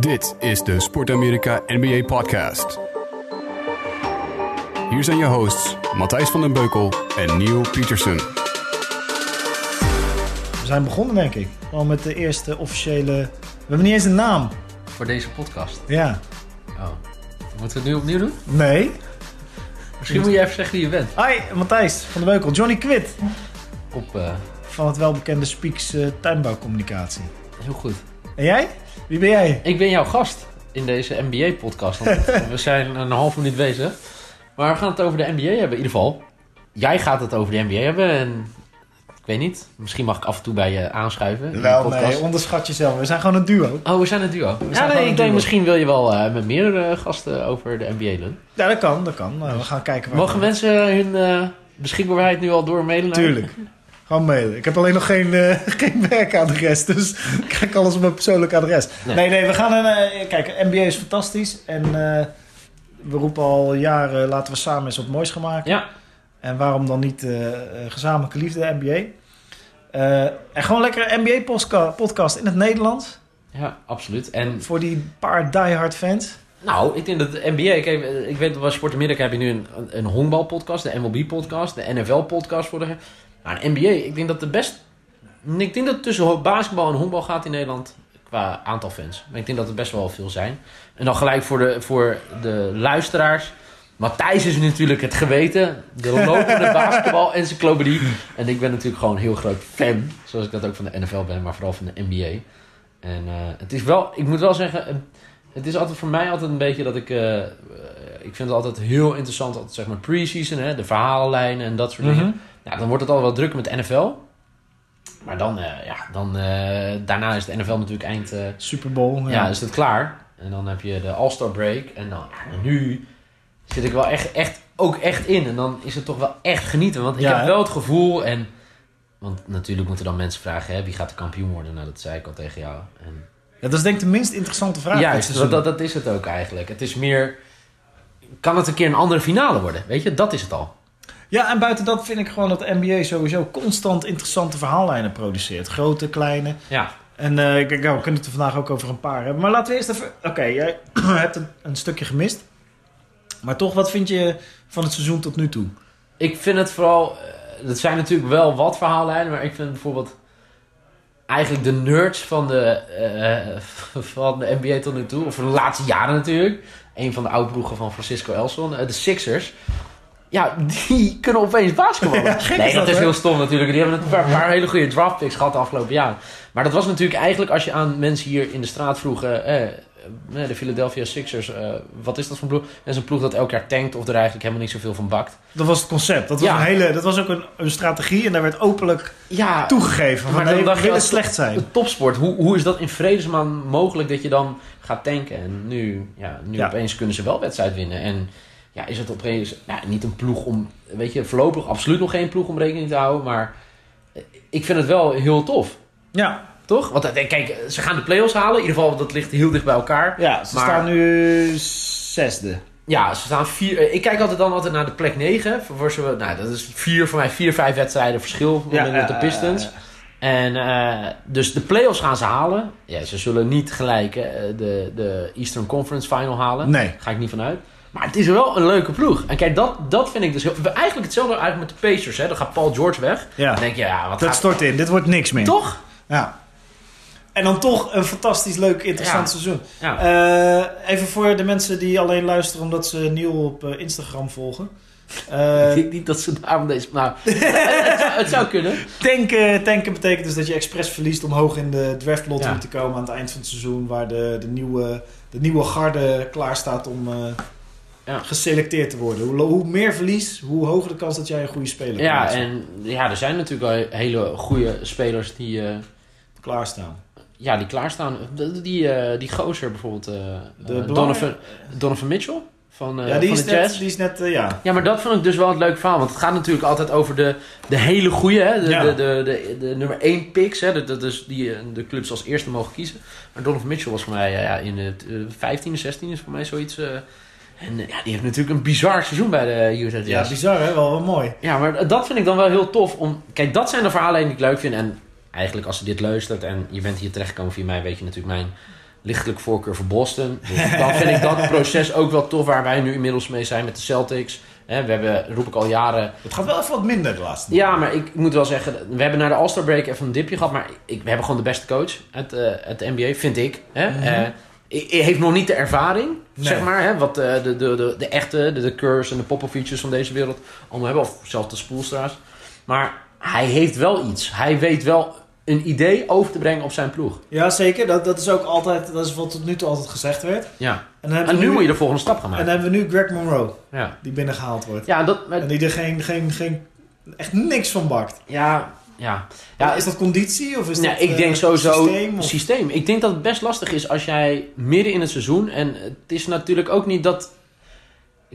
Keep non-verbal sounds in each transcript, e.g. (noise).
Dit is de Sport Amerika NBA Podcast. Hier zijn je hosts Matthijs van den Beukel en Neil Petersen. We zijn begonnen, denk ik. Gewoon met de eerste officiële. We hebben niet eens een naam. Voor deze podcast. Ja. Oh. Moeten we het nu opnieuw doen? Nee. Misschien moet je even zeggen wie je bent. Hi, Matthijs van de Beukel. Johnny Quid. Op, eh, Van het welbekende Speaks eh, tuinbouwcommunicatie. heel goed. En jij? Wie ben jij? Ik ben jouw gast in deze NBA-podcast. (laughs) we zijn een half minuut bezig. Maar we gaan het over de NBA hebben in ieder geval. Jij gaat het over de NBA hebben en... Ik weet niet. Misschien mag ik af en toe bij je aanschuiven. Wel, nee, onderschat jezelf. We zijn gewoon een duo. Oh, we zijn een duo. Ja, nee, ik duo. denk misschien wil je wel eh, met meerdere gasten over de NBA doen. Ja, dat kan, dat kan. Nou, we gaan kijken waar. Mogen mensen hun eh, beschikbaarheid nu al doormailen? naar- Tuurlijk. (laughs) Gewoon mailen. Ik heb alleen nog geen, eh, (laughs) geen werkadres, dus (laughs) ik krijg alles op mijn persoonlijk adres. Nee, Nee. nee, we gaan een... eh, kijk, NBA is fantastisch. En eh, we roepen al jaren, laten we samen eens wat moois gaan maken. Ja, En waarom dan niet gezamenlijke liefde, NBA? En gewoon lekker NBA-podcast in het Nederlands. ja, absoluut. En Voor die paar diehard fans. Nou, ik denk dat de NBA... Kijk, ik weet bij Sport Amerika heb je nu een, een honkbalpodcast, de MLB-podcast, de NFL-podcast voor de... Maar een NBA, ik denk dat de best... Ik denk dat het tussen basketbal en honkbal gaat in Nederland qua aantal fans. Maar ik denk dat het best wel veel zijn. En dan gelijk voor de, voor de luisteraars. Matthijs is natuurlijk het geweten. De lopende (laughs) basketbal-encyclopedie. En ik ben natuurlijk gewoon een heel groot fan. Zoals ik dat ook van de NFL ben, maar vooral van de NBA. En eh, het is wel... Ik moet wel zeggen... het is altijd voor mij altijd een beetje dat ik... eh, eh, ik vind het altijd heel interessant, altijd, zeg maar pre-season, hè, de verhaallijnen en dat soort Mhm. dingen. Ja, dan wordt het al wel druk met NFL. Maar dan, eh, ja, dan eh, daarna is de NFL natuurlijk eind... eh, Super Bowl. ja, is het klaar. En dan heb je de All-Star break. En dan, ja, nu zit ik wel echt, echt, ook echt in. En dan is het toch wel echt genieten. Want ik Ja, heb wel het gevoel... En, want natuurlijk moeten dan mensen vragen... Hè, wie gaat de kampioen worden? Nou, dat zei ik al tegen jou. En, Ja, dat is denk ik de minst interessante vraag. dat, dat, dat is het ook eigenlijk. Het is meer... Kan het een keer een andere finale worden? Weet je, dat is het al. Ja, en buiten dat vind ik gewoon dat de NBA sowieso constant interessante verhaallijnen produceert. Grote, kleine. Ja, En eh, kijk, nou, we kunnen het er vandaag ook over een paar hebben. Maar laten we eerst even... Oké, jij (clears throat) hebt een, een stukje gemist. Maar toch, wat vind je van het seizoen tot nu toe? ik vind het vooral... eh, Het zijn natuurlijk wel wat verhaallijnen, maar ik vind bijvoorbeeld... Eigenlijk de nerds van de, eh, (laughs) van de NBA tot nu toe, of van de laatste jaren natuurlijk. Een van de oudbroegen van Francisco Elson, de Sixers. Ja, die kunnen opeens basketballen. (laughs) Ja, gek nee, is dat, dat, is heel stom natuurlijk. Die hebben een paar, paar hele goede draft picks gehad de afgelopen jaren. Maar dat was natuurlijk eigenlijk als je aan mensen hier in de straat vroeg... eh, eh, de Philadelphia Sixers, eh, wat is dat voor een ploeg? Dat is een ploeg dat elk jaar tankt of er eigenlijk helemaal niet zoveel van bakt. Dat was het concept. Dat was, Ja. een hele, dat was ook een, een strategie en daar werd openlijk Ja, toegegeven. Maar dan dacht je slecht zijn. de topsport, hoe, hoe is dat in vredesman mogelijk dat je dan gaat tanken? En nu, ja, nu Ja. opeens kunnen ze wel wedstrijd winnen. En ja, is het opeens ja, niet een ploeg om, weet je, voorlopig absoluut nog geen ploeg om rekening te houden. Maar eh, ik vind het wel heel tof. Ja, Toch? Want eh, kijk, ze gaan de play-offs halen. In ieder geval, dat ligt heel dicht bij elkaar. ja ze Maar- staan nu zesde. Ja, ze staan vier. eh, Ik kijk altijd dan altijd naar de plek 9. Voor, ze, nou, dat is vier voor mij, vier, vijf wedstrijden verschil met, met de Pistons. En eh, dus de playoffs gaan ze halen. Ja, ze zullen niet gelijk eh, de, de Eastern Conference Final halen. Nee. Daar ga ik niet van uit. Maar het is wel een leuke ploeg. En kijk, dat, dat vind ik dus heel... Eigenlijk hetzelfde eigenlijk met de Pacers. Hè. Dan gaat Paul George weg. Ja. Dan denk je, ja, wat Dat gaat... stort in. Dit wordt niks meer. Toch? Ja. En dan toch een fantastisch leuk, interessant Ja. seizoen. Ja. Eh, even voor de mensen die alleen luisteren omdat ze Niel op eh, Instagram volgen. Eh, (laughs) ik denk niet dat ze daarom deze... Nou, het, het zou, het zou kunnen. (laughs) tanken, tanken betekent dus dat je expres verliest om hoog in de draft lottery Ja. te komen aan het eind van het seizoen. Waar de, de, nieuwe, de nieuwe garde klaar staat om Ja. geselecteerd te worden. Hoe, hoe meer verlies, hoe hoger de kans dat jij een goede speler Ja, kunt en ja, er zijn natuurlijk wel hele goede spelers die... eh, klaarstaan. ja, die klaarstaan. Die, die, eh, die gozer bijvoorbeeld. eh, De Donovan, Donovan Mitchell van, ja, die van is, de net, Jazz. die is net, ja. Ja, maar dat vond ik dus wel het leuke verhaal. Want het gaat natuurlijk altijd over de, de hele goede, hè? De, Ja. de, de, de, de nummer 1 picks. Hè? De, dus die de clubs als eerste mogen kiezen. Maar Donovan Mitchell was voor mij ja, in de eh, 15e, 16 is voor mij zoiets. En eh, ja, die heeft natuurlijk een bizar seizoen bij de Utah Ja, Jazz. bizar hè, wel, wel mooi. Ja, maar dat vind ik dan wel heel tof. Om, kijk, dat zijn de verhalen die ik leuk vind. En eigenlijk als je dit luistert en je bent hier terechtgekomen via mij, weet je natuurlijk mijn lichtelijk voorkeur voor Boston. Dus (laughs) dan vind ik dat proces ook wel tof waar wij nu inmiddels mee zijn met de Celtics. We hebben, roep ik al jaren, Het gaat wel even wat minder de laatste ja, maar ik moet wel zeggen, we hebben naar de All-Star break even een dipje gehad. Maar ik, we hebben gewoon de beste coach uit, eh uit de NBA, vind ik. Hè? Mhm. Eh, heeft nog niet de ervaring, Nee. zeg maar. Hè? Wat eh, de, de, de, de echte, de, de Curse en de Popovic's van deze wereld allemaal hebben. Of zelfs de Spoelstra's. Maar hij heeft wel iets. Hij weet wel een idee over te brengen op zijn ploeg. Ja, zeker. Dat, dat is ook altijd, dat is wat tot nu toe altijd gezegd werd. Ja. En, En we nu moet je de volgende stap gaan En maken. dan hebben we nu Greg Monroe, Ja, die binnengehaald wordt. ja dat... maar- En die er geen, geen, geen, echt niks van bakt. ja, ja. Ja, is dat conditie of is Nee, dat ik eh, denk sowieso systeem? systeem, Ik denk dat het best lastig is als jij midden in het seizoen... En het is natuurlijk ook niet dat...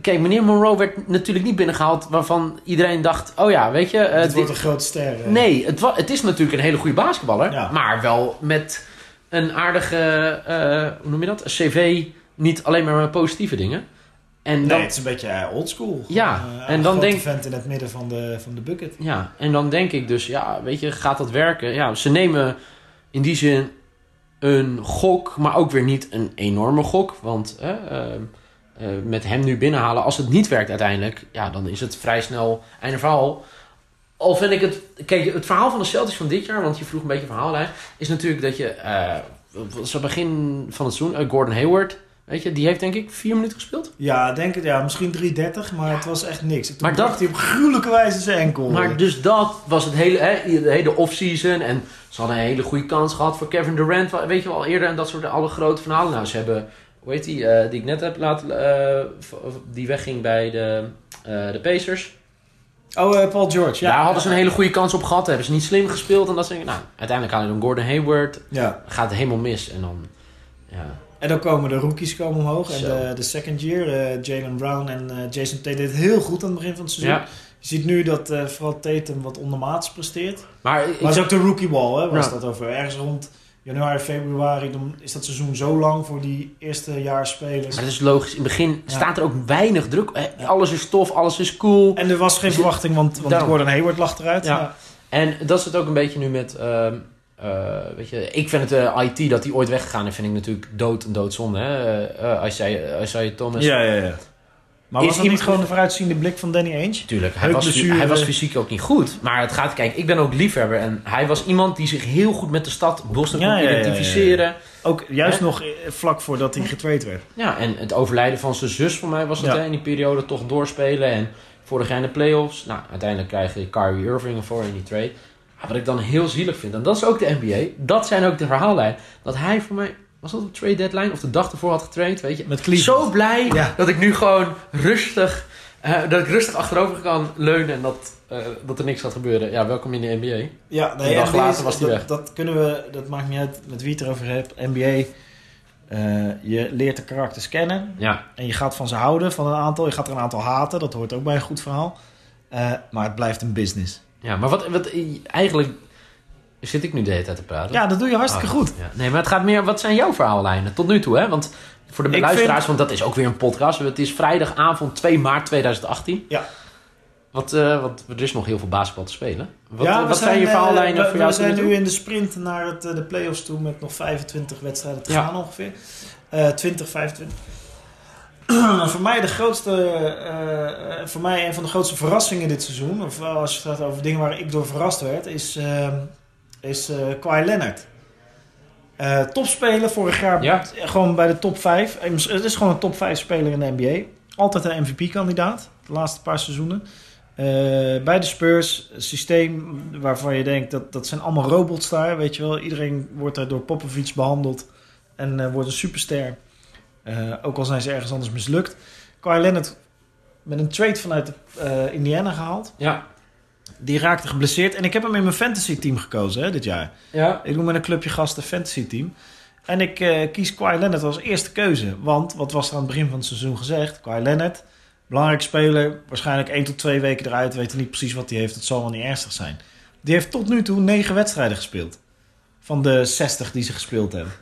Kijk, meneer Monroe werd natuurlijk niet binnengehaald... waarvan iedereen dacht... Oh ja, weet je... eh, Het dit- wordt een grote ster. eh. Nee, het, het is natuurlijk een hele goede basketballer. Ja. Maar wel met een aardige... eh, hoe noem je dat? Een cv, niet alleen maar met positieve dingen. En Nee, dan, het is een beetje eh, oldschool. Ja, Eh, en dan denk- vent in het midden van de, van de bucket. Ja, en dan denk ik dus, ja, weet je, gaat dat werken? Ja, ze nemen in die zin een gok, maar ook weer niet een enorme gok. Want ehm, eh, met hem nu binnenhalen, als het niet werkt uiteindelijk, ja, dan is het vrij snel einde verhaal. Al vind ik het, kijk, het verhaal van de Celtics van dit jaar, want je vroeg een beetje verhaallijn, is natuurlijk dat je, eh zo begin van het seizoen, Gordon Hayward, weet je, die heeft denk ik vier minuten gespeeld. Ja, denk het, ja, misschien 330, maar het was echt niks. Toen Maar dat- hij op gruwelijke wijze zijn enkel. Maar dus dat was het hele, hè, de hele off-season. En ze hadden een hele goede kans gehad voor Kevin Durant. Weet je wel, eerder en dat soort alle grote verhalen. Nou, ze hebben, hoe heet die, eh, die ik net heb laten, eh, die wegging bij de, eh, de Pacers. Oh, Paul George. Ja, Daar hadden ze een hele goede kans op gehad. Hebben ze niet slim gespeeld. En dat ze, nou, uiteindelijk halen dan Gordon Hayward. Ja. Gaat het helemaal mis. En dan, ja. En dan komen de rookies komen omhoog. En de, de second year, eh, Jalen Brown en eh, Jason Tate deed het heel goed aan het begin van het seizoen. ja. Je ziet nu dat eh, vooral Tatum wat ondermaats presteert. Maar Maar is ook de rookie ball, hè, was Ja. dat over. Ergens rond januari, februari, dan is dat seizoen zo lang voor die eerste jaarspelers. maar dat is logisch. In het begin Ja. staat er ook weinig druk. Alles is tof, alles is cool. En er was geen Dus- verwachting, want, want. Gordon Hayward lag eruit. En dat is het ook een beetje nu met. ehm, eh, weet je, ik vind het eh, IT dat hij ooit weggegaan is, vind ik natuurlijk dood en doodzonde. Hè? Uh, Isaiah, Isaiah Thomas. ja, ja, ja. Maar Is was dat niet gewoon de vooruitziende blik van Danny Ainge? Tuurlijk, hij was, hij was fysiek ook niet goed. Maar het gaat, kijk, ik ben ook liefhebber. En hij was iemand die zich heel goed met de stad Boston Ja, kon ja, ja, identificeren. Ook juist nog eh, vlak voordat hij getraind werd. Ja, en het overlijden van zijn zus, voor mij was hè, in die periode toch doorspelen. En vorig jaar in de playoffs. Nou, uiteindelijk krijg je Kyrie Irving ervoor in die trade. Wat ik dan heel zielig vind, en dat is ook de NBA. Dat zijn ook de verhaallijnen. Dat hij voor mij, was dat op trade deadline? Of de dag ervoor had getraind, weet je. Met Cleveland. Zo blij Ja. dat ik nu gewoon rustig, eh, dat ik rustig achterover kan leunen. En dat, eh, dat er niks gaat gebeuren. Ja, welkom in de NBA. Ja, Een dag NBA later was hij dat, weg. Dat kunnen we, dat maakt niet uit met wie je het erover hebt. NBA, eh, je leert de karakters kennen Ja, en je gaat van ze houden, van een aantal. Je gaat er een aantal haten, dat hoort ook bij een goed verhaal. Eh, maar het blijft een business. Ja maar wat, wat eigenlijk zit ik nu de hele tijd te praten. Ja, dat doe je hartstikke Ah, goed. Ja. Nee, maar het gaat meer, wat zijn jouw verhaallijnen tot nu toe? Hè? Want voor de Ik luisteraars, vind- want dat is ook weer een podcast. Het is vrijdagavond 2 maart 2018. Ja. Wat, eh, wat, er is nog heel veel basketbal te spelen. Wat, ja, wat zijn, je eh, verhaallijnen voor jou We zijn nu in de sprint naar het, eh, de playoffs toe met nog 25 wedstrijden te Ja. gaan ongeveer. Eh 20, 25. (clears throat) voor mij de grootste, eh, eh, voor mij een van de grootste verrassingen dit seizoen, of als je het gaat over dingen waar ik door verrast werd, is, eh is Kawhi Leonard. Eh topspeler vorig jaar Ja. gewoon bij de top 5. Het is gewoon een top 5 speler in de NBA. Altijd een MVP-kandidaat, de laatste paar seizoenen. Bij de Spurs, een systeem waarvan je denkt dat dat zijn allemaal robots daar, weet je wel. Iedereen wordt daar door Popovic behandeld en wordt een superster. Eh, ook al zijn ze ergens anders mislukt. Kawhi Leonard met een trade vanuit eh, Indiana gehaald. Ja. Die raakte geblesseerd en ik heb hem in mijn fantasy team gekozen hè, dit jaar. Ja. Ik doe met een clubje gasten fantasy team. En ik eh, kies Kawhi Leonard als eerste keuze. Want, wat was er aan het begin van het seizoen gezegd? Kawhi Leonard, belangrijk speler. Waarschijnlijk 1 tot 2 weken eruit. Weten niet precies wat hij heeft. Het zal wel niet ernstig zijn. Die heeft tot nu toe 9 wedstrijden gespeeld. Van de 60 die ze gespeeld hebben.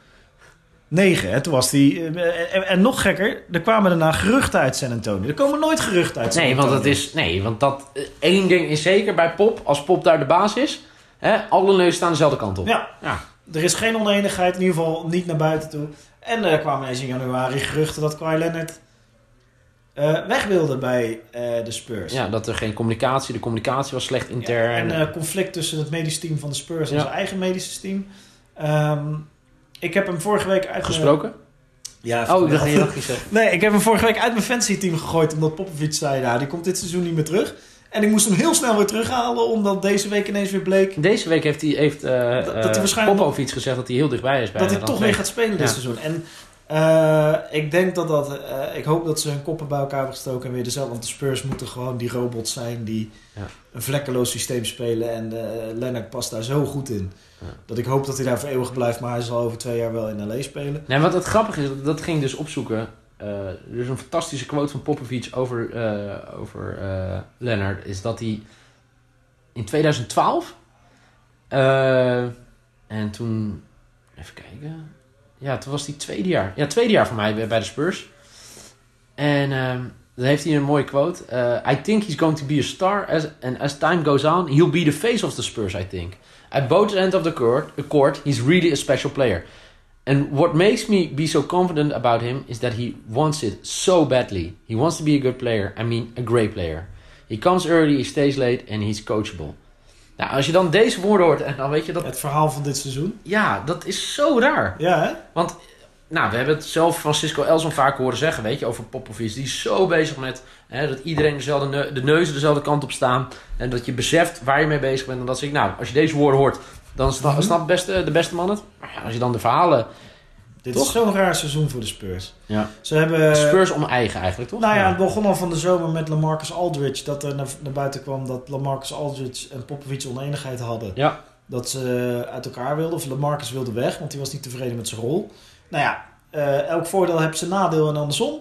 9, hè? Toen was die... eh, en, en nog gekker, er kwamen daarna geruchten uit San Antonio. Er komen nooit geruchten uit San Nee, Antonio. want dat is. Nee, want dat. eh, één ding is zeker bij Pop, als Pop daar de baas is, hè, alle neuzen staan dezelfde kant op. Ja, Ja. er is geen oneenigheid, in ieder geval niet naar buiten toe. En er kwamen ineens in januari geruchten dat Kawhi Leonard eh, weg wilde bij eh, de Spurs. Ja, dat er geen communicatie, de communicatie was slecht Ja, intern. en eh, conflict tussen het medisch team van de Spurs en Ja. zijn eigen medische team. Ehm, ik heb hem vorige week uit mijn- Gesproken? Ja, Oh, dat ging je nog niet zeggen. (laughs) Nee, ik heb hem vorige week uit mijn fantasy team gegooid omdat Popovic zei, nou, die komt dit seizoen niet meer terug. En ik moest hem heel snel weer terughalen, omdat deze week ineens weer bleek Deze week heeft hij heeft, Dat- dat hij waarschijnlijk Popovic gezegd dat hij heel dichtbij is. Bij dat hij toch weer gaat spelen dit Ja. seizoen. En eh, ik denk dat dat, eh, ik hoop dat ze hun koppen bij elkaar hebben gestoken en weer dezelfde. Want de Spurs moeten gewoon die robots zijn die Ja. een vlekkeloos systeem spelen. En Leonard past daar zo goed in. Ja. Dat ik hoop dat hij daar voor eeuwig blijft, maar hij zal over twee jaar wel in LA spelen. Nee, wat het grappige is, dat- ging dus opzoeken. Er is een fantastische quote van Popovic over, over Leonard. Is dat hij in 2012... eh, en toen... Even kijken. Ja, toen was hij tweede jaar. Ja, tweede jaar voor mij bij de Spurs. En ehm, dan heeft hij een mooie quote. Eh, I think he's going to be a star. As, and as time goes on, he'll be the face of the Spurs, I think. At both ends of the court, the court he's really a special player. And what makes me be so confident about him is that he wants it so badly. He wants to be a good player. I mean, a great player. He comes early, he stays late, and he's coachable. Nou, als je dan deze woorden hoort, en dan weet je dat... Het verhaal van dit seizoen. Ja, dat is zo raar. Ja, hè? Want, nou, we hebben het zelf Francisco Elson vaak horen zeggen, weet je, over Popovic. Die is zo bezig met hè, dat iedereen dezelfde de neuzen dezelfde kant op staan. En dat je beseft waar je mee bezig bent. En dat zeg ik, nou, als je deze woorden hoort, dan Mhm. snapt beste, de beste man het. Maar ja, als je dan de verhalen... Dit Toch? is zo'n raar seizoen voor de Spurs. Ja. Ze hebben... Spurs om eigen eigenlijk, toch? Nou ja, het begon al van de zomer met Lamarcus Aldridge. Dat er naar, naar buiten kwam dat Lamarcus Aldridge en Popovic oneenigheid hadden. Ja. Dat ze uit elkaar wilden. Of Lamarcus wilde weg, want hij was niet tevreden met zijn rol. Nou ja, eh, elk voordeel heeft zijn nadeel en andersom.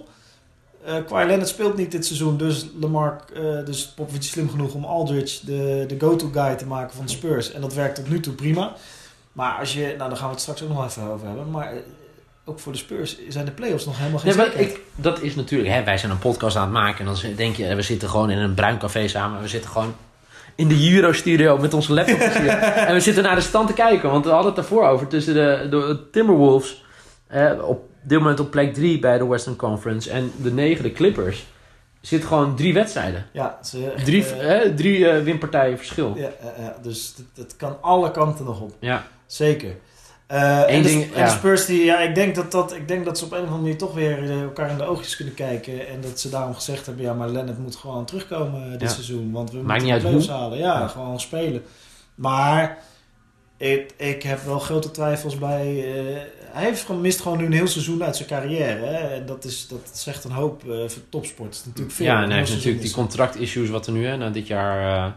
Kawhi Leonard speelt niet dit seizoen. Dus, Lamarck, eh, dus Popovic is slim genoeg om Aldridge de, de go-to guy te maken van de Spurs. En dat werkt tot nu toe prima. Maar als je... Nou, daar gaan we het straks ook nog even over hebben. Maar ook voor de Spurs zijn de playoffs nog helemaal geen Nee, maar ik, dat is natuurlijk, hè, wij zijn een podcast aan het maken en dan denk je, we zitten gewoon in een bruin café samen. We zitten gewoon in de Euro-studio met onze laptop (laughs) en we zitten naar de stand te kijken, want we hadden het daarvoor over tussen de, de Timberwolves eh, op dit moment op plek 3 bij de Western Conference en de negende Clippers. Er zitten gewoon drie wedstrijden. Ja, ze, Drie, eh, drie eh, winpartijen verschil. Ja, ja, dus het, het kan alle kanten nog op. Ja. Zeker. En, de, ding, en de ja. Spurs, die, ja, ik, denk dat dat, ik denk dat ze op een of andere manier toch weer eh, elkaar in de oogjes kunnen kijken. En dat ze daarom gezegd hebben, ja, maar Leonard moet gewoon terugkomen eh, dit Ja. seizoen. Want we Maakt moeten niet uit halen. Ja, Ja. gewoon spelen. Maar ik, ik heb wel grote twijfels bij... hij heeft gewoon, mist gewoon nu een heel seizoen uit zijn carrière. Hè? En dat, is, dat zegt een hoop voor topsport. Is natuurlijk veel. Ja, en hij heeft natuurlijk die contractissues wat er nu, hè, na dit jaar,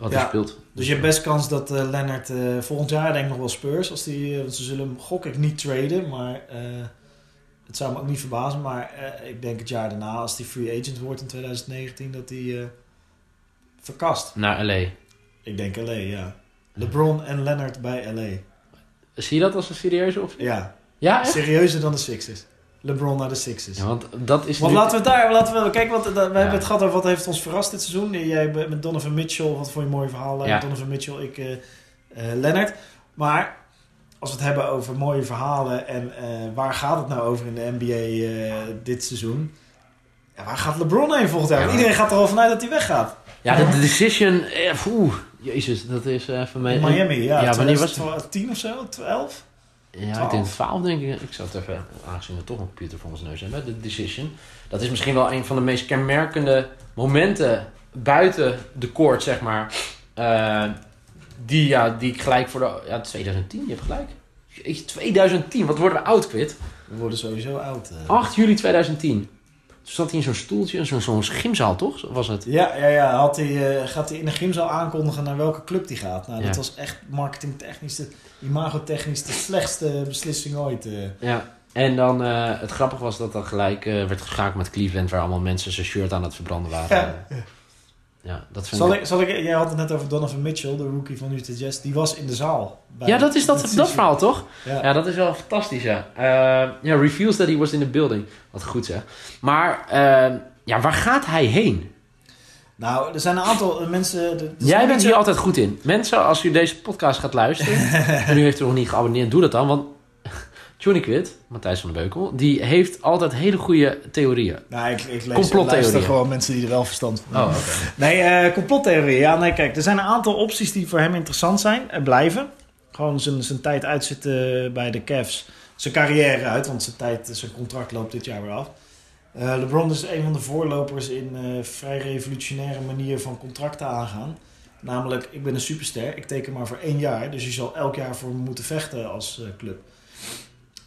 wat Ja. hij speelt. Dus je hebt best kans dat eh Leonard eh, volgend jaar denk ik nog wel Spurs. Als die, eh, want ze zullen hem gok ik niet traden, maar het zou me ook niet verbazen. Maar ik denk het jaar daarna, als hij free agent wordt in 2019, dat hij verkast. Naar LA. Ik denk LA, ja. LeBron en Leonard bij LA. Zie je dat als een serieuze optie? Ja, Ja, echt? serieuzer dan de Sixers. LeBron naar de Sixers. Ja, want dat is Want nu- laten we het daar, laten we, kijk, want eh, we hebben het gehad over wat heeft ons verrast dit seizoen. Jij bent met Donovan Mitchell, wat voor een mooi verhaal. Ja. Ja. Donovan Mitchell, ik, eh eh, Leonard. Maar als we het hebben over mooie verhalen en eh, waar gaat het nou over in de NBA eh, dit seizoen? Ja, waar gaat LeBron heen volgend jaar? Want Iedereen gaat er al vanuit dat hij weggaat. Ja, de, de decision... Eh, oeh, jezus, dat is eh mij... In Miami, ja. Ja, wanneer was 10 of zo? 12? Ja, ik 12. denk 12 denk ik. Ik zou het even, aangezien we toch een computer voor ons neus hebben. De decision. Dat is misschien wel een van de meest kenmerkende momenten buiten de court, zeg maar. Eh, die, ja, die ik gelijk voor de... Ja, 2010, je hebt gelijk. Jeetje, 2010, wat worden we oud, Quit? We worden sowieso oud. eh. 8 juli 2010. Zat hij in zo'n stoeltje, zo'n zo'n gymzaal, toch? Was het? Ja, ja, ja. Had hij, eh, gaat hij in de gymzaal aankondigen naar welke club hij gaat. Nou, Ja. dat was echt marketingtechnisch, de, imagotechnisch de slechtste beslissing ooit. eh. Ja. En dan, eh, het grappige was dat dan gelijk werd geschakeld met Cleveland, waar allemaal mensen zijn shirt aan het verbranden waren. Ja. Ja, dat vind Zal ik... ik, zal ik, jij had het net over Donovan Mitchell, de rookie van Utah Jazz. Die was in de zaal. bij- Ja, dat is dat, dat verhaal, toch? Ja. Ja, dat is wel fantastisch, ja. Eh, ja, reveals that he was in the building. Wat goed, zeg. Maar, eh, ja, waar gaat hij heen? Nou, er zijn een aantal mensen... er- er Jij bent hier altijd goed in. Mensen, als u deze podcast gaat luisteren... en (laughs) u heeft er nog niet geabonneerd, doe dat dan. Want Johnny Quid, Matthijs van der Beukel... die heeft altijd hele goede theorieën. Nou, ik, ik lees Complottheorieën. gewoon mensen die er wel verstand van Oh, hebben. oké. Nee, eh complottheorie. Ja, nee, kijk, er zijn een aantal opties die voor hem interessant zijn en blijven. Gewoon zijn, zijn tijd uitzitten bij de Cavs. Zijn carrière uit, want zijn, tijd, zijn contract loopt dit jaar weer af. Eh, LeBron is een van de voorlopers in eh vrij revolutionaire manier van contracten aangaan. Namelijk, ik ben een superster, ik teken maar voor één jaar. Dus je zal elk jaar voor me moeten vechten als club.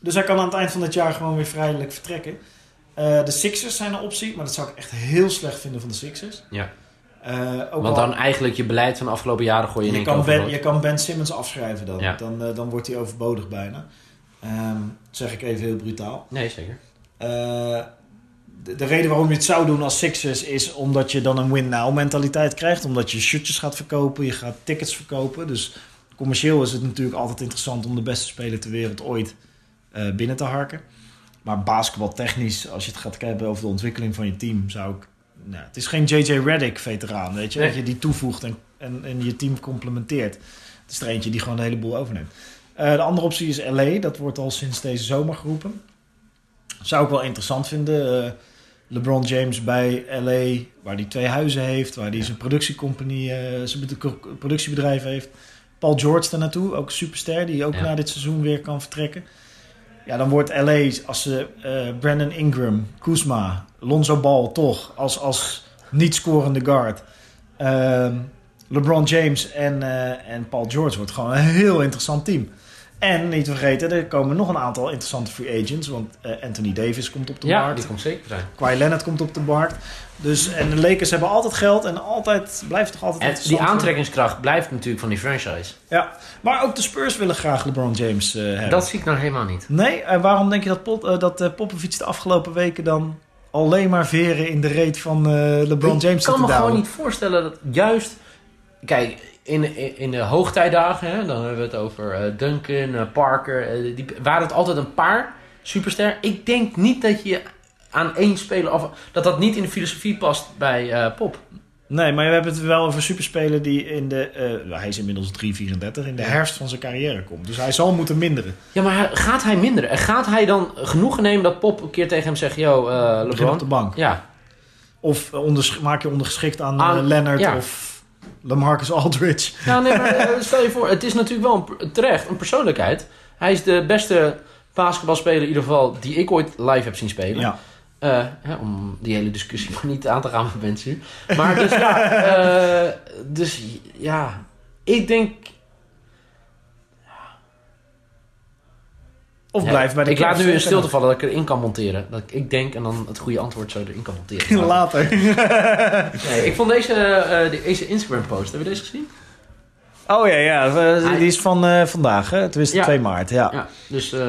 Dus hij kan aan het eind van het jaar gewoon weer vrijelijk vertrekken. Eh, de Sixers zijn een optie, maar dat zou ik echt heel slecht vinden van de Sixers. Ja. Eh, ook Want al- dan eigenlijk je beleid van de afgelopen jaren gooi je in je, kan ben, je kan Ben Simmons afschrijven dan. Ja. Dan, eh, dan wordt hij overbodig bijna. Ehm, zeg ik even heel brutaal. Nee, zeker. De, de reden waarom je het zou doen als Sixers is omdat je dan een win-now mentaliteit krijgt. Omdat je shirtjes gaat verkopen, je gaat tickets verkopen. Dus commercieel is het natuurlijk altijd interessant om de beste speler ter wereld ooit eh, binnen te harken. Maar basketbaltechnisch, als je het gaat hebben over de ontwikkeling van je team, zou ik... Nou, het is geen JJ Redick veteraan, weet je. Nee. Dat je die toevoegt en, en, en je team complementeert. Het is er eentje die gewoon de hele boel overneemt. Eh, de andere optie is LA. Dat wordt al sinds deze zomer geroepen. Zou ik wel interessant vinden. Eh, LeBron James bij LA, waar hij twee huizen heeft, waar hij zijn productiecompagnie, eh, zijn bed- productiebedrijf heeft. Paul George daar naartoe, ook een superster, die ook Ja. na dit seizoen weer kan vertrekken. Ja, dan wordt LA, als ze eh, Brandon Ingram, Kuzma, Lonzo Ball toch, als, als niet scorende guard. ehm, LeBron James en, eh, en Paul George wordt gewoon een heel interessant team. En niet te vergeten, er komen nog een aantal interessante free agents. Want eh, Anthony Davis komt op de Ja, markt. die komt zeker zijn. Kawhi Leonard komt op de markt. Dus, en de Lakers hebben altijd geld en altijd, blijft toch altijd En die aantrekkingskracht blijft natuurlijk van die franchise. Ja, maar ook de Spurs willen graag LeBron James eh, hebben. Dat zie ik nou helemaal niet. Nee, en waarom denk je dat, eh, dat eh, Popovic de afgelopen weken dan alleen maar veren in de reet van eh, LeBron James ik kan me gewoon niet voorstellen dat juist... Kijk, in, in, in de hoogtijdagen, hè, dan hebben we het over eh, Duncan, eh, Parker. eh, die, waren het altijd een paar superster. Ik denk niet dat je aan één speler... Of, dat dat niet in de filosofie past bij Pop. Nee, maar we hebben het wel over superspeler die in de... nou, hij is inmiddels 3,34, in de herfst van zijn carrière komt. Dus hij zal moeten minderen. Ja, maar gaat hij minderen? En gaat hij dan genoegen nemen dat Pop een keer tegen hem zegt... Yo, eh Begin op LeBron. de bank. Ja, Of maak je ondergeschikt aan, Aan- Leonard ja. of Lamarcus Aldridge. (laughs) Ja, nee, maar eh, stel je voor, het is natuurlijk wel een, terecht een persoonlijkheid. Hij is de beste basketbalspeler in ieder geval die ik ooit live heb zien spelen. Ja. Eh, hè, om die hele discussie maar (laughs) niet aan te gaan met mensen. Maar dus ja, (laughs) eh, dus ja, ik denk... Of Ja, blijf bij de Ik laat nu in stilte vallen dat ik erin kan monteren. Dat ik, ik denk en dan het goede antwoord zo erin kan monteren. (laughs) Later. (laughs) Nee, ik vond deze, eh, deze Instagram post, hebben we deze gezien? Oh ja, ja. eh, Die is van eh, vandaag, hè? Tenminste, Ja. 2 maart. Ja. Ja, dus eh,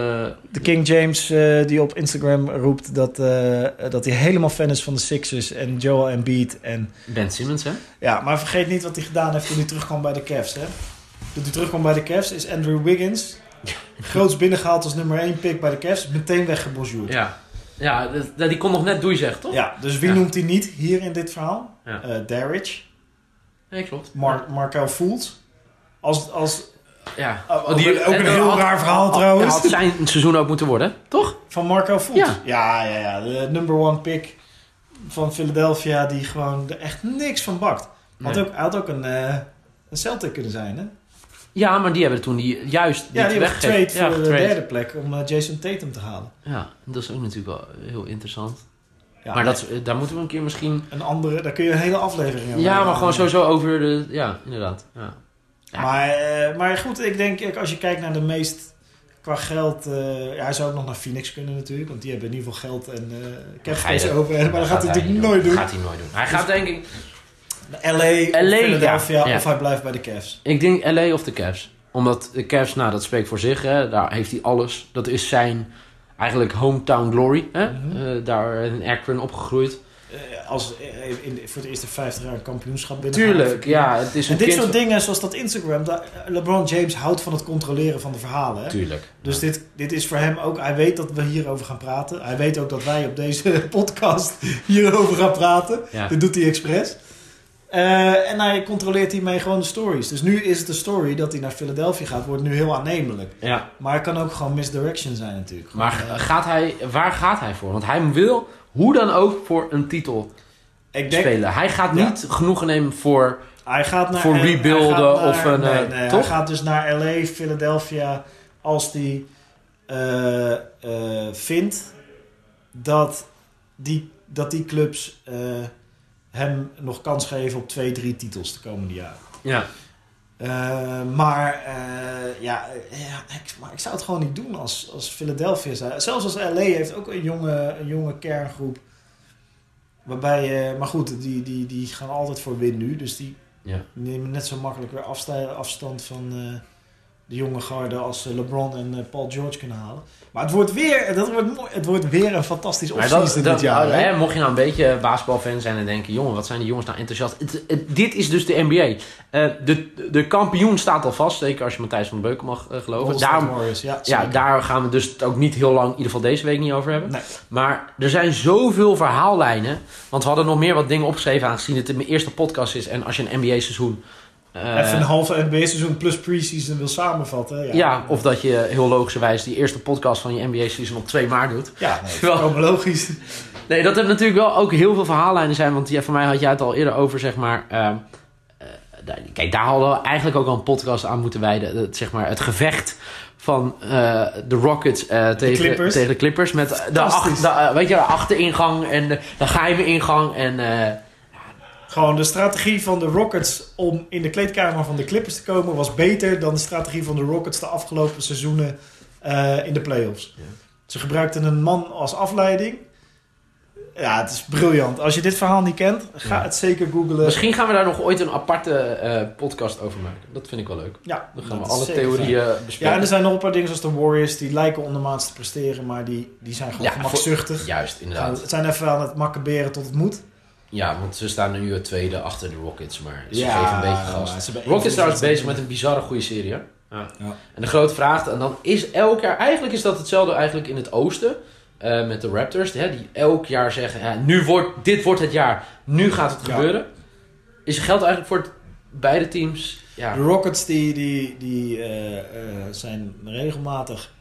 De King James eh, die op Instagram roept dat, eh, dat hij helemaal fan is van de Sixers en Joel Embiid. En, Ben Simmons, hè? ja, maar vergeet niet wat hij gedaan heeft toen hij terugkwam bij de Cavs. Hè? Toen hij terugkwam bij de Cavs is Andrew Wiggins (laughs) groots binnengehaald als nummer 1 pick bij de Cavs. Meteen weggebonjourd. Ja. Ja, dat- dat- die kon nog net doei zeggen, toch? Ja, dus wie Ja. noemt hij niet hier in dit verhaal? Ja. Eh Darridge, Nee, klopt. Mar Markel. Als, als, Ja. Oh, ook een- ook een heel had- raar verhaal had- trouwens. Had zijn seizoen ook moeten worden, toch? van Markel Fultz. Ja. ja, ja, ja. De number one pick van Philadelphia die gewoon er echt niks van bakt. Had Nee. ook, hij had ook een, eh een Celtic kunnen zijn, hè? Ja, maar die hebben toen die, juist Ja, die hebben getraind Ja, voor de derde plek om eh, Jason Tatum te halen. Ja, dat is ook natuurlijk wel heel interessant. Ja, maar dat, is- daar moeten we een keer misschien... Een andere, daar kun je een hele aflevering over Ja, maar gewoon sowieso over de... Ja, inderdaad. Ja. Maar, eh, maar goed, ik denk, als je kijkt naar de meest qua geld... eh, ja, hij zou ook nog naar Phoenix kunnen natuurlijk, want die hebben in ieder geval geld en eh je- space over. Maar dat gaat hij natuurlijk nooit doen. gaat hij nooit doen. Hij gaat denk ik... LA, LA, Philadelphia ja, of hij blijft bij de Cavs. Ik denk LA of de Cavs. Omdat de Cavs, nou dat spreekt voor zich. Hè. Daar heeft hij alles. Dat is zijn eigenlijk hometown glory. Hè. Mhm. Eh, daar in Akron opgegroeid. Eh, als eh, in, voor de eerste 50 jaar kampioenschap binnen. Tuurlijk, ja. Het is En een dit kind soort dingen, zoals dat Instagram, dat, LeBron James houdt van het controleren van de verhalen. Hè? Tuurlijk. Dus dit, dit is voor hem ook, hij weet dat we hierover gaan praten. Hij weet ook dat wij op deze (laughs) podcast hierover gaan praten. Ja. Dit doet hij expres. Eh, en hij controleert hiermee gewoon de stories. Dus nu is het de story dat hij naar Philadelphia gaat, wordt nu heel aannemelijk. Ja. Maar het kan ook gewoon misdirection zijn natuurlijk. Gewoon, Maar eh, gaat hij, waar gaat hij voor? Want hij wil hoe dan ook voor een titel ik denk, spelen. Hij gaat Ja. niet genoegen nemen voor... hij gaat naar... voor hij rebuilden gaat naar- of een, Nee, eh, nee, hij gaat dus naar LA, Philadelphia, als eh, vindt dat die, dat die clubs hem nog kans geven op twee, drie titels de komende jaren. Ja. Eh, maar eh, ja, ja ik, maar ik zou het gewoon niet doen als, als Philadelphia. zou- Zelfs als LA heeft ook een jonge, een jonge kerngroep. Waarbij, eh, maar goed, die, die, die gaan altijd voor win nu. Dus die Ja. nemen net zo makkelijk weer afsta- afstand van de jonge garde als eh, LeBron en eh, Paul George kunnen halen. Maar het wordt weer, dat wordt mooi, het wordt weer een fantastisch offseason dat, dit jaar. hè? hè, mocht je nou een beetje basketbalfan zijn en denken... jongen, wat zijn die jongens nou enthousiast. Het- het- dit is dus de NBA. Eh, de, de kampioen staat al vast. Zeker als je Matthijs van Beuken mag geloven. Daarom, ja, daar gaan we dus ook niet heel lang... in ieder geval deze week niet over hebben. Nee. Maar er zijn zoveel verhaallijnen. Want we hadden nog meer wat dingen opgeschreven... aangezien het mijn eerste podcast is. En als je een NBA-seizoen... eh, Even een halve NBA-seizoen plus preseason wil samenvatten. Ja, ja, of dat je heel logischerwijs die eerste podcast van je NBA-season op 2 maart doet. Ja, (laughs) nee, Wel- volkomen logisch. Nee, dat er natuurlijk wel ook heel veel verhaallijnen zijn. Want ja, voor mij had jij het al eerder over, zeg maar... ehm, eh, kijk, daar hadden we eigenlijk ook al een podcast aan moeten wijden. Het, zeg maar, het gevecht van eh, de Rockets tegen, Clippers. tegen de Clippers. Met de, weet je, de achteringang en de, de geheime ingang. En Gewoon de strategie van de Rockets om in de kleedkamer van de Clippers te komen was beter dan de strategie van de Rockets de afgelopen seizoenen eh, in de playoffs. Ja. Ze gebruikten een man als afleiding. Ja, het is briljant. Als je dit verhaal niet kent, ga Ja. het zeker googlen. misschien gaan we daar nog ooit een aparte eh, podcast over maken. Dat vind ik wel leuk. Ja, Dan gaan we alle theorieën fijn. bespreken. Ja, en er zijn nog een paar dingen zoals de Warriors die lijken ondermaats te presteren, maar die, die zijn gewoon Ja, gemakzuchtig. Juist, inderdaad. Het zijn even aan het makkeberen tot het moet. Ja, want ze staan nu het tweede achter de Rockets, maar ze Ja, geven een beetje gas. hebben Rockets trouwens bezig met een bizarre goede serie. Hè? Ja. Ja. En de grote vraag, en dan is elk jaar, eigenlijk is dat hetzelfde eigenlijk in het oosten. eh, met de Raptors, hè, die elk jaar zeggen, ja, nu wordt, dit wordt het jaar, nu gaat het Ja. gebeuren. Is geldt eigenlijk voor het- beide teams. Ja, De Rockets die, die, die eh, eh, zijn regelmatig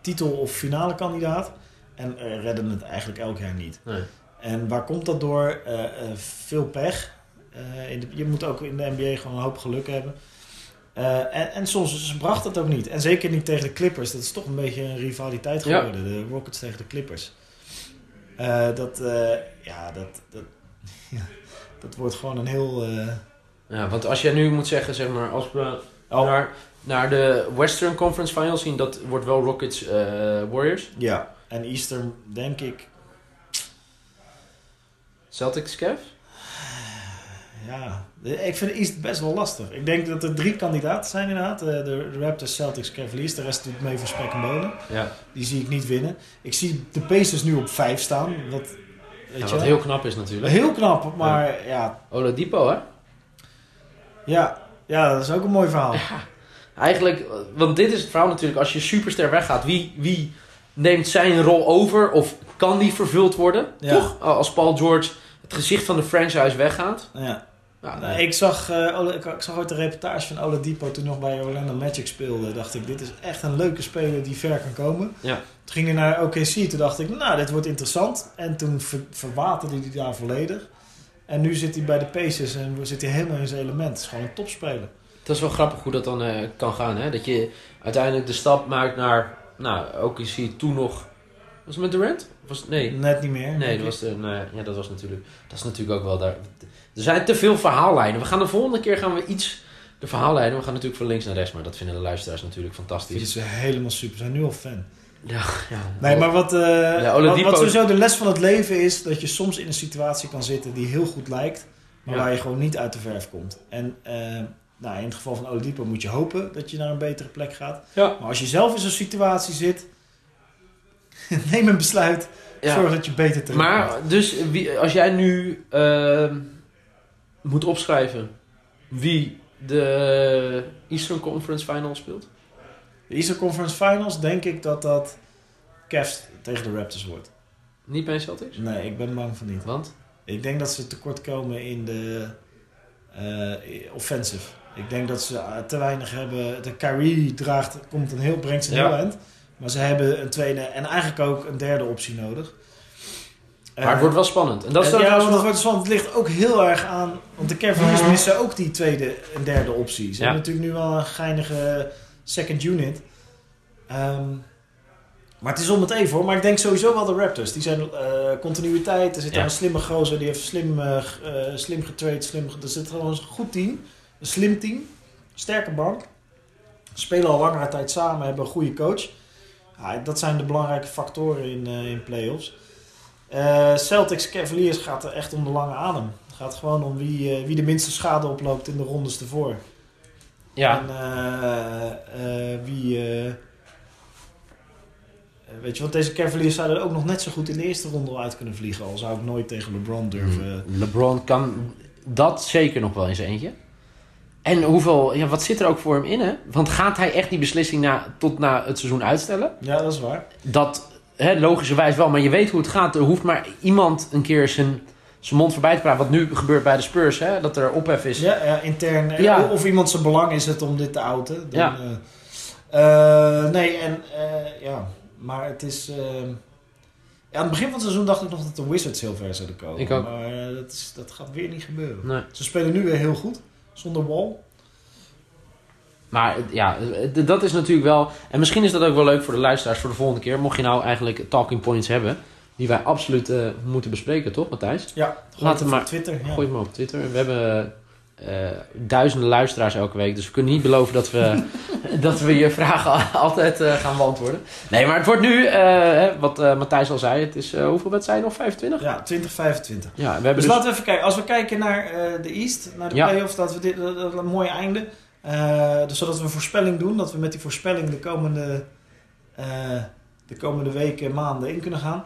titel- of finale kandidaat. En eh, redden het eigenlijk elk jaar niet. nee. En waar komt dat door? Eh, eh, veel pech. Eh, in de, je moet ook in de NBA gewoon een hoop geluk hebben. En, en soms bracht het ook niet. En zeker niet tegen de Clippers. Dat is toch een beetje een rivaliteit Ja. geworden. De Rockets tegen de Clippers. Dat, ja, dat, dat, (laughs) ja, dat wordt gewoon een heel... ja, want als jij nu moet zeggen, zeg maar, als we Oh. naar, naar de Western Conference Finals zien, dat wordt wel Rockets Warriors. Ja, en Eastern denk ik, Celtics Cavs? ja, ik vind East best wel lastig. Ik denk dat er drie kandidaten zijn inderdaad. Eh, De, Raptors, Celtics, Cavaliers. De rest doet mee voor spek en bonen. Ja. Die zie ik niet winnen. Ik zie de Pacers nu op vijf staan. Wat, weet Ja, je wat heel knap is natuurlijk. Heel knap, maar ja. Oladipo, hè? Ja, ja, dat is ook een mooi verhaal. Eigenlijk, want dit is het verhaal natuurlijk. Als je superster weggaat, wie, wie neemt zijn rol over? Of kan die vervuld worden? Ja. Toch? Als Paul George het gezicht van de franchise weggaat. Ja. Ja, ik, zag, eh, Ole- ik, ik zag ooit een reportage van Oladipo toen nog bij Orlando Magic speelde. Dacht ik, dit is echt een leuke speler die ver kan komen. Ja. Toen ging hij naar OKC, toen dacht ik, nou, dit wordt interessant. En toen ver, verwaterde hij daar volledig. En nu zit hij bij de Pacers en zit hij helemaal in zijn element. Het is gewoon een topspeler. Het is wel grappig hoe dat dan eh, kan gaan. Hè? Dat je uiteindelijk de stap maakt naar, nou, OKC toen nog... Was het met Durant? Was nee, Net niet meer. nee dat, was de, nee, ja, dat was natuurlijk... Dat is natuurlijk ook wel daar... Er zijn te veel verhaallijnen. We gaan de volgende keer gaan we iets... De verhaallijnen, we gaan natuurlijk van links naar rechts. Maar dat vinden de luisteraars natuurlijk fantastisch. ze helemaal super. Ze zijn nu al fan. Ja, ja. Nee, maar wat, eh, wat, wat sowieso de les van het leven is... dat je soms in een situatie kan zitten die heel goed lijkt... maar Ja. waar je gewoon niet uit de verf komt. En eh, nou, in het geval van Oladipo moet je hopen dat je naar een betere plek gaat. Ja. Maar als je zelf in zo'n situatie zit... (laughs) neem een besluit. Ja. Zorg dat je beter terug Maar dus wie, als jij nu ehm, moet opschrijven wie de Eastern Conference Finals speelt. De Eastern Conference Finals denk ik dat dat Cavs tegen de Raptors wordt. Niet bij Celtics? Nee, ik ben bang van niet. Want? Ik denk dat ze tekort komen in de eh, offensive. Ik denk dat ze eh, te weinig hebben. De Kyrie draagt, komt een heel, brengt Ja. heel eind. Maar ze hebben een tweede en eigenlijk ook een derde optie nodig. Maar het Eh, wordt wel spannend. En dat is en ja, het wordt spannend. Het ligt ook heel erg aan. Want de Cavaliers missen ook die tweede en derde optie. Ze Ja. hebben natuurlijk nu wel een geinige second unit. Ehm, maar het is om het even hoor. Maar ik denk sowieso wel de Raptors. Die zijn eh, continuïteit. Er zit Ja. een slimme gozer. Die heeft slim, eh, eh, slim getraind. Slim, ge- er zit gewoon een goed team. Een slim team. Sterke bank. Spelen al langere tijd samen. Hebben een goede coach. Ja, dat zijn de belangrijke factoren in, eh in playoffs. Eh Celtics Cavaliers gaat er echt om de lange adem. Het gaat gewoon om wie, eh, wie de minste schade oploopt in de rondes ervoor. Ja, En wie. weet je, want deze Cavaliers zouden er ook nog net zo goed in de eerste ronde al uit kunnen vliegen. Al zou ik nooit tegen LeBron durven. LeBron kan dat zeker nog wel in zijn eentje. En hoeveel, ja, wat zit er ook voor hem in, hè? Want gaat hij echt die beslissing na, tot na het seizoen uitstellen? Ja, dat is waar. Dat, hè, logischerwijs wel, maar je weet hoe het gaat. Er hoeft maar iemand een keer zijn, zijn mond voorbij te praten. Wat nu gebeurt bij de Spurs, hè? Dat er ophef is. Ja, ja intern. eh, Ja. Of iemand zijn belang is het om dit te outen. Dan, Ja. eh, eh, nee, en eh, ja, maar het is. eh, ja, aan het begin van het seizoen dacht ik nog dat de Wizards heel ver zouden komen. Ik ook. Maar eh, dat, is, dat gaat weer niet gebeuren. Nee. Ze spelen nu weer heel goed, zonder wall. Maar ja, dat is natuurlijk wel... En misschien is dat ook wel leuk voor de luisteraars voor de volgende keer. Mocht je nou eigenlijk talking points hebben... die wij absoluut eh, moeten bespreken, toch Matthijs? Ja, we we maar- Twitter. Ja. Gooi het maar op Twitter. We hebben duizenden luisteraars elke week. Dus we kunnen niet beloven dat we, (laughs) dat we je vragen (laughs) altijd eh, gaan beantwoorden. Nee, maar het wordt nu, eh, hè, wat eh, Matthijs al zei, het is eh, hoeveel wedstrijden nog? 25? Ja, 2025. Ja, we hebben Dus dus... laten we even kijken. Als we kijken naar eh, de East, naar de Ja. playoffs, dat we dit dat, dat een mooi einde. Eh, dus zodat we een voorspelling doen, dat we met die voorspelling de komende, eh, de komende weken, maanden in kunnen gaan.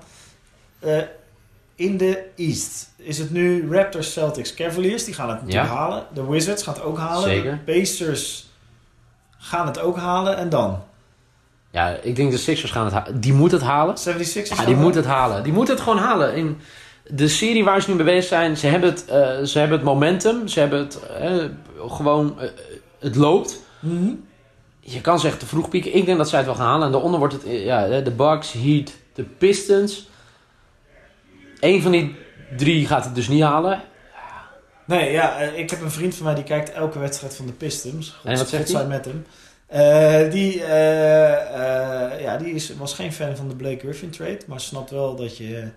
In de East is het nu Raptors, Celtics, Cavaliers. Die gaan het natuurlijk Ja. halen. De Wizards gaan het ook halen. Zeker. De Pacers gaan het ook halen. En dan? Ja, ik denk de Sixers gaan het halen. Die moet het halen. 76ers? Ja, die moet het halen. Die moet het gewoon halen. In de serie waar ze nu mee bezig zijn, ze hebben het, eh, ze hebben het momentum. Ze hebben het eh, gewoon... eh, het loopt. Mhm. Je kan zeggen te vroeg pieken. Ik denk dat zij het wel gaan halen. En daaronder wordt het ja, de Bucks, Heat, de Pistons. Eén van die drie gaat het dus niet halen. Nee, ja, eh, ik heb een vriend van mij die kijkt elke wedstrijd van de Pistons. God, En wat zegt hij? met hem. Eh, die eh, ja, die is, was geen fan van de Blake Griffin trade, maar snapt wel dat je...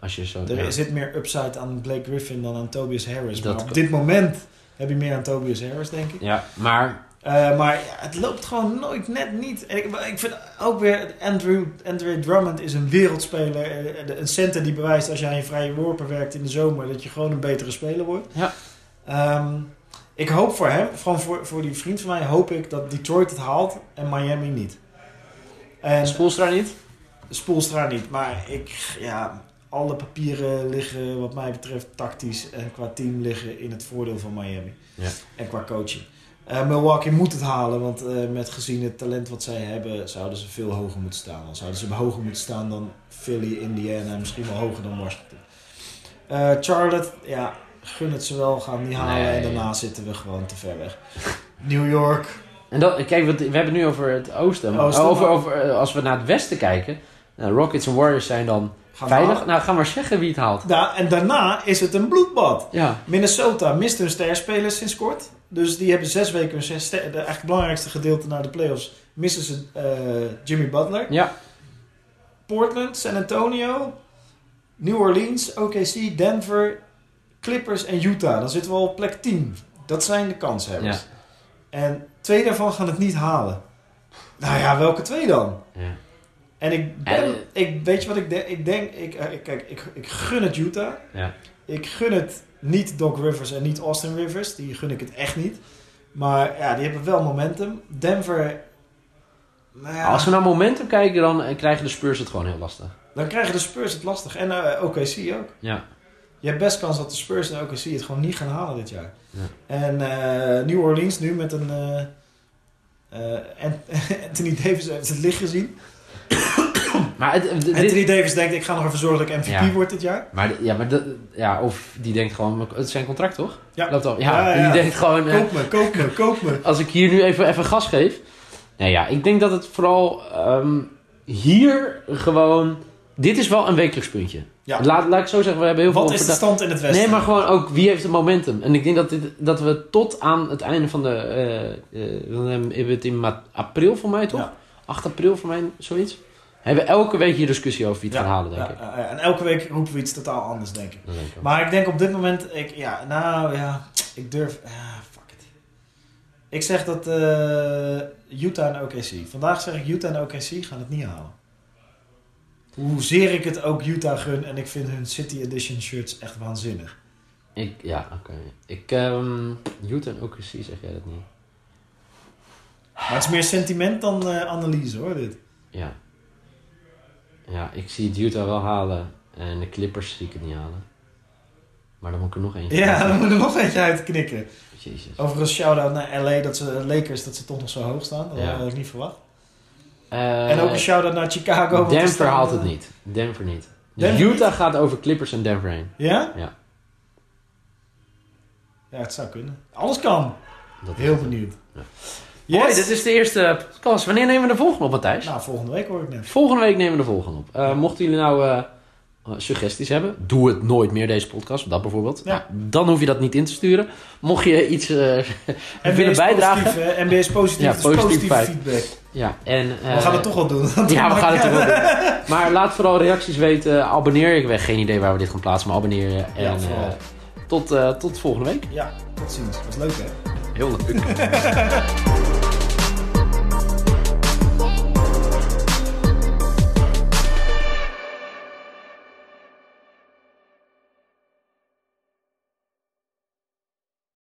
Als je zo... Er ja. zit meer upside aan Blake Griffin dan aan Tobias Harris. Dat maar op dit moment heb je meer aan Tobias Harris, denk ik. Ja, maar Eh, maar ja, het loopt gewoon nooit net niet. En ik, ik vind ook weer, Andrew, Andrew Drummond is een wereldspeler. eh, Een center die bewijst als je aan je vrije worpen werkt in de zomer, dat je gewoon een betere speler wordt. Ja. Ehm, ik hoop voor hem, gewoon voor, voor die vriend van mij, hoop ik dat Detroit het haalt en Miami niet. En Spoelstra niet? Spoelstra niet, maar ik, ja, alle papieren liggen wat mij betreft tactisch en qua team liggen in het voordeel van Miami. Ja. En qua coaching. Eh, Milwaukee moet het halen, want eh, met gezien het talent wat zij hebben, zouden ze veel hoger moeten staan. Dan zouden ze hoger moeten staan dan Philly, Indiana en misschien wel hoger dan Washington. Eh, Charlotte, ja, gun het ze wel, gaan niet halen Nee. en daarna zitten we gewoon te ver weg. New York, En dat, kijk, we hebben het nu over het oosten. maar Oosten, over, over, als we naar het westen kijken. Nou, Rockets en Warriors zijn dan gaan veilig. Nou, ga maar zeggen wie het haalt. Da- en daarna is het een bloedbad. Ja, Minnesota mist hun sterspelers sinds kort. Dus die hebben zes weken hun ster- de eigenlijk belangrijkste gedeelte naar de playoffs. Missen ze eh, Jimmy Butler. ja. Portland, San Antonio, New Orleans, OKC, Denver, Clippers en Utah. Dan zitten we al op plek 10. Dat zijn de kanshebbers. Ja. En twee daarvan gaan het niet halen. Nou ja, welke twee dan? ja. En ik, ben, ik weet je wat ik denk? Ik denk, ik, eh, ik- kijk, ik, ik gun het Utah. Ja. Ik gun het niet Doc Rivers en niet Austin Rivers. Die gun ik het echt niet. Maar ja, die hebben wel momentum. Denver, nou ja, Als we naar momentum kijken, dan eh, krijgen de Spurs het gewoon heel lastig. dan krijgen de Spurs het lastig. En eh, OKC ook. Ja. Je hebt best kans dat de Spurs en OKC het gewoon niet gaan halen dit jaar. Ja. En eh, New Orleans nu met een... eh, eh, Ant- (laughs) Anthony Davis heeft het licht gezien. Maar, het, dit- Anthony Davis denkt, ik ga nog even zorgen dat ik MVP Ja. word dit jaar. maar, ja, maar ja, of die denkt gewoon, het is zijn contract toch? Ja. Loopt al, ja, Ja, ja. die denkt gewoon, eh, Koop me, koop me, koop me. (laughs) als ik hier nu even, even gas geef. Nou ja, ik denk dat het vooral ehm, hier gewoon. Dit is wel een wekelijks puntje. Ja. Laat, laat ik zo zeggen, we hebben heel Wat veel. is de stand in het Westen? Nee, maar gewoon ook wie heeft het momentum. En ik denk dat, dit, dat we tot aan het einde van de. dan hebben we het in april voor mij toch? Ja. 8 april voor mij, zoiets. Hebben we elke week hier discussie over wie het Ja, gaat halen, denk ik. En elke week roepen we iets totaal anders, denk ik. Denk. Maar ik denk op dit moment, ik, ja, nou ja, ik durf, ja, fuck it. Ik zeg dat eh, Utah en OKC. Vandaag zeg ik Utah en OKC gaan het niet halen. Hoezeer ik het ook Utah gun en ik vind hun City Edition shirts echt waanzinnig. Ik, ja, oké. Ik, ehm Utah en OKC zeg jij dat niet. Maar het is meer sentiment dan eh, analyse hoor, dit. Ja. Ja, ik zie het Utah wel halen. En de Clippers zie ik het niet halen. Maar dan moet ik er nog eentje Ja, dan moet er nog eentje uitknikken. Jezus. Overigens, shout-out naar LA, dat ze, Lakers, dat ze toch nog zo hoog staan. Dat Ja. had ik niet verwacht. Eh, en ook een shout-out naar Chicago. Denver staan, haalt eh, het niet. Denver niet. Denver Utah gaat over Clippers en Denver heen. Ja? Ja. Ja, het zou kunnen. Alles kan. Dat Heel benieuwd. Ja. Yes. Hoi, dit is de eerste podcast. Wanneer nemen we de volgende op, Matthijs? Nou, volgende week hoor ik net. Volgende week nemen we de volgende op. Eh, mochten jullie nou eh, eh, suggesties hebben, doe het nooit meer deze podcast. Dat bijvoorbeeld. Ja. Nou, dan hoef je dat niet in te sturen. Mocht je iets eh, NBA (laughs) willen bijdragen. Is positief. Ja, positief feedback. Ja, en, we eh, gaan het toch wel doen. (laughs) Ja, we gaan het toch wel doen. (laughs) Maar laat vooral reacties weten. Abonneer je. Ik heb geen idee waar we dit gaan plaatsen, maar abonneer je. En Ja, eh, tot, eh, tot volgende week. Ja, tot ziens. Was leuk hè? Heel leuk.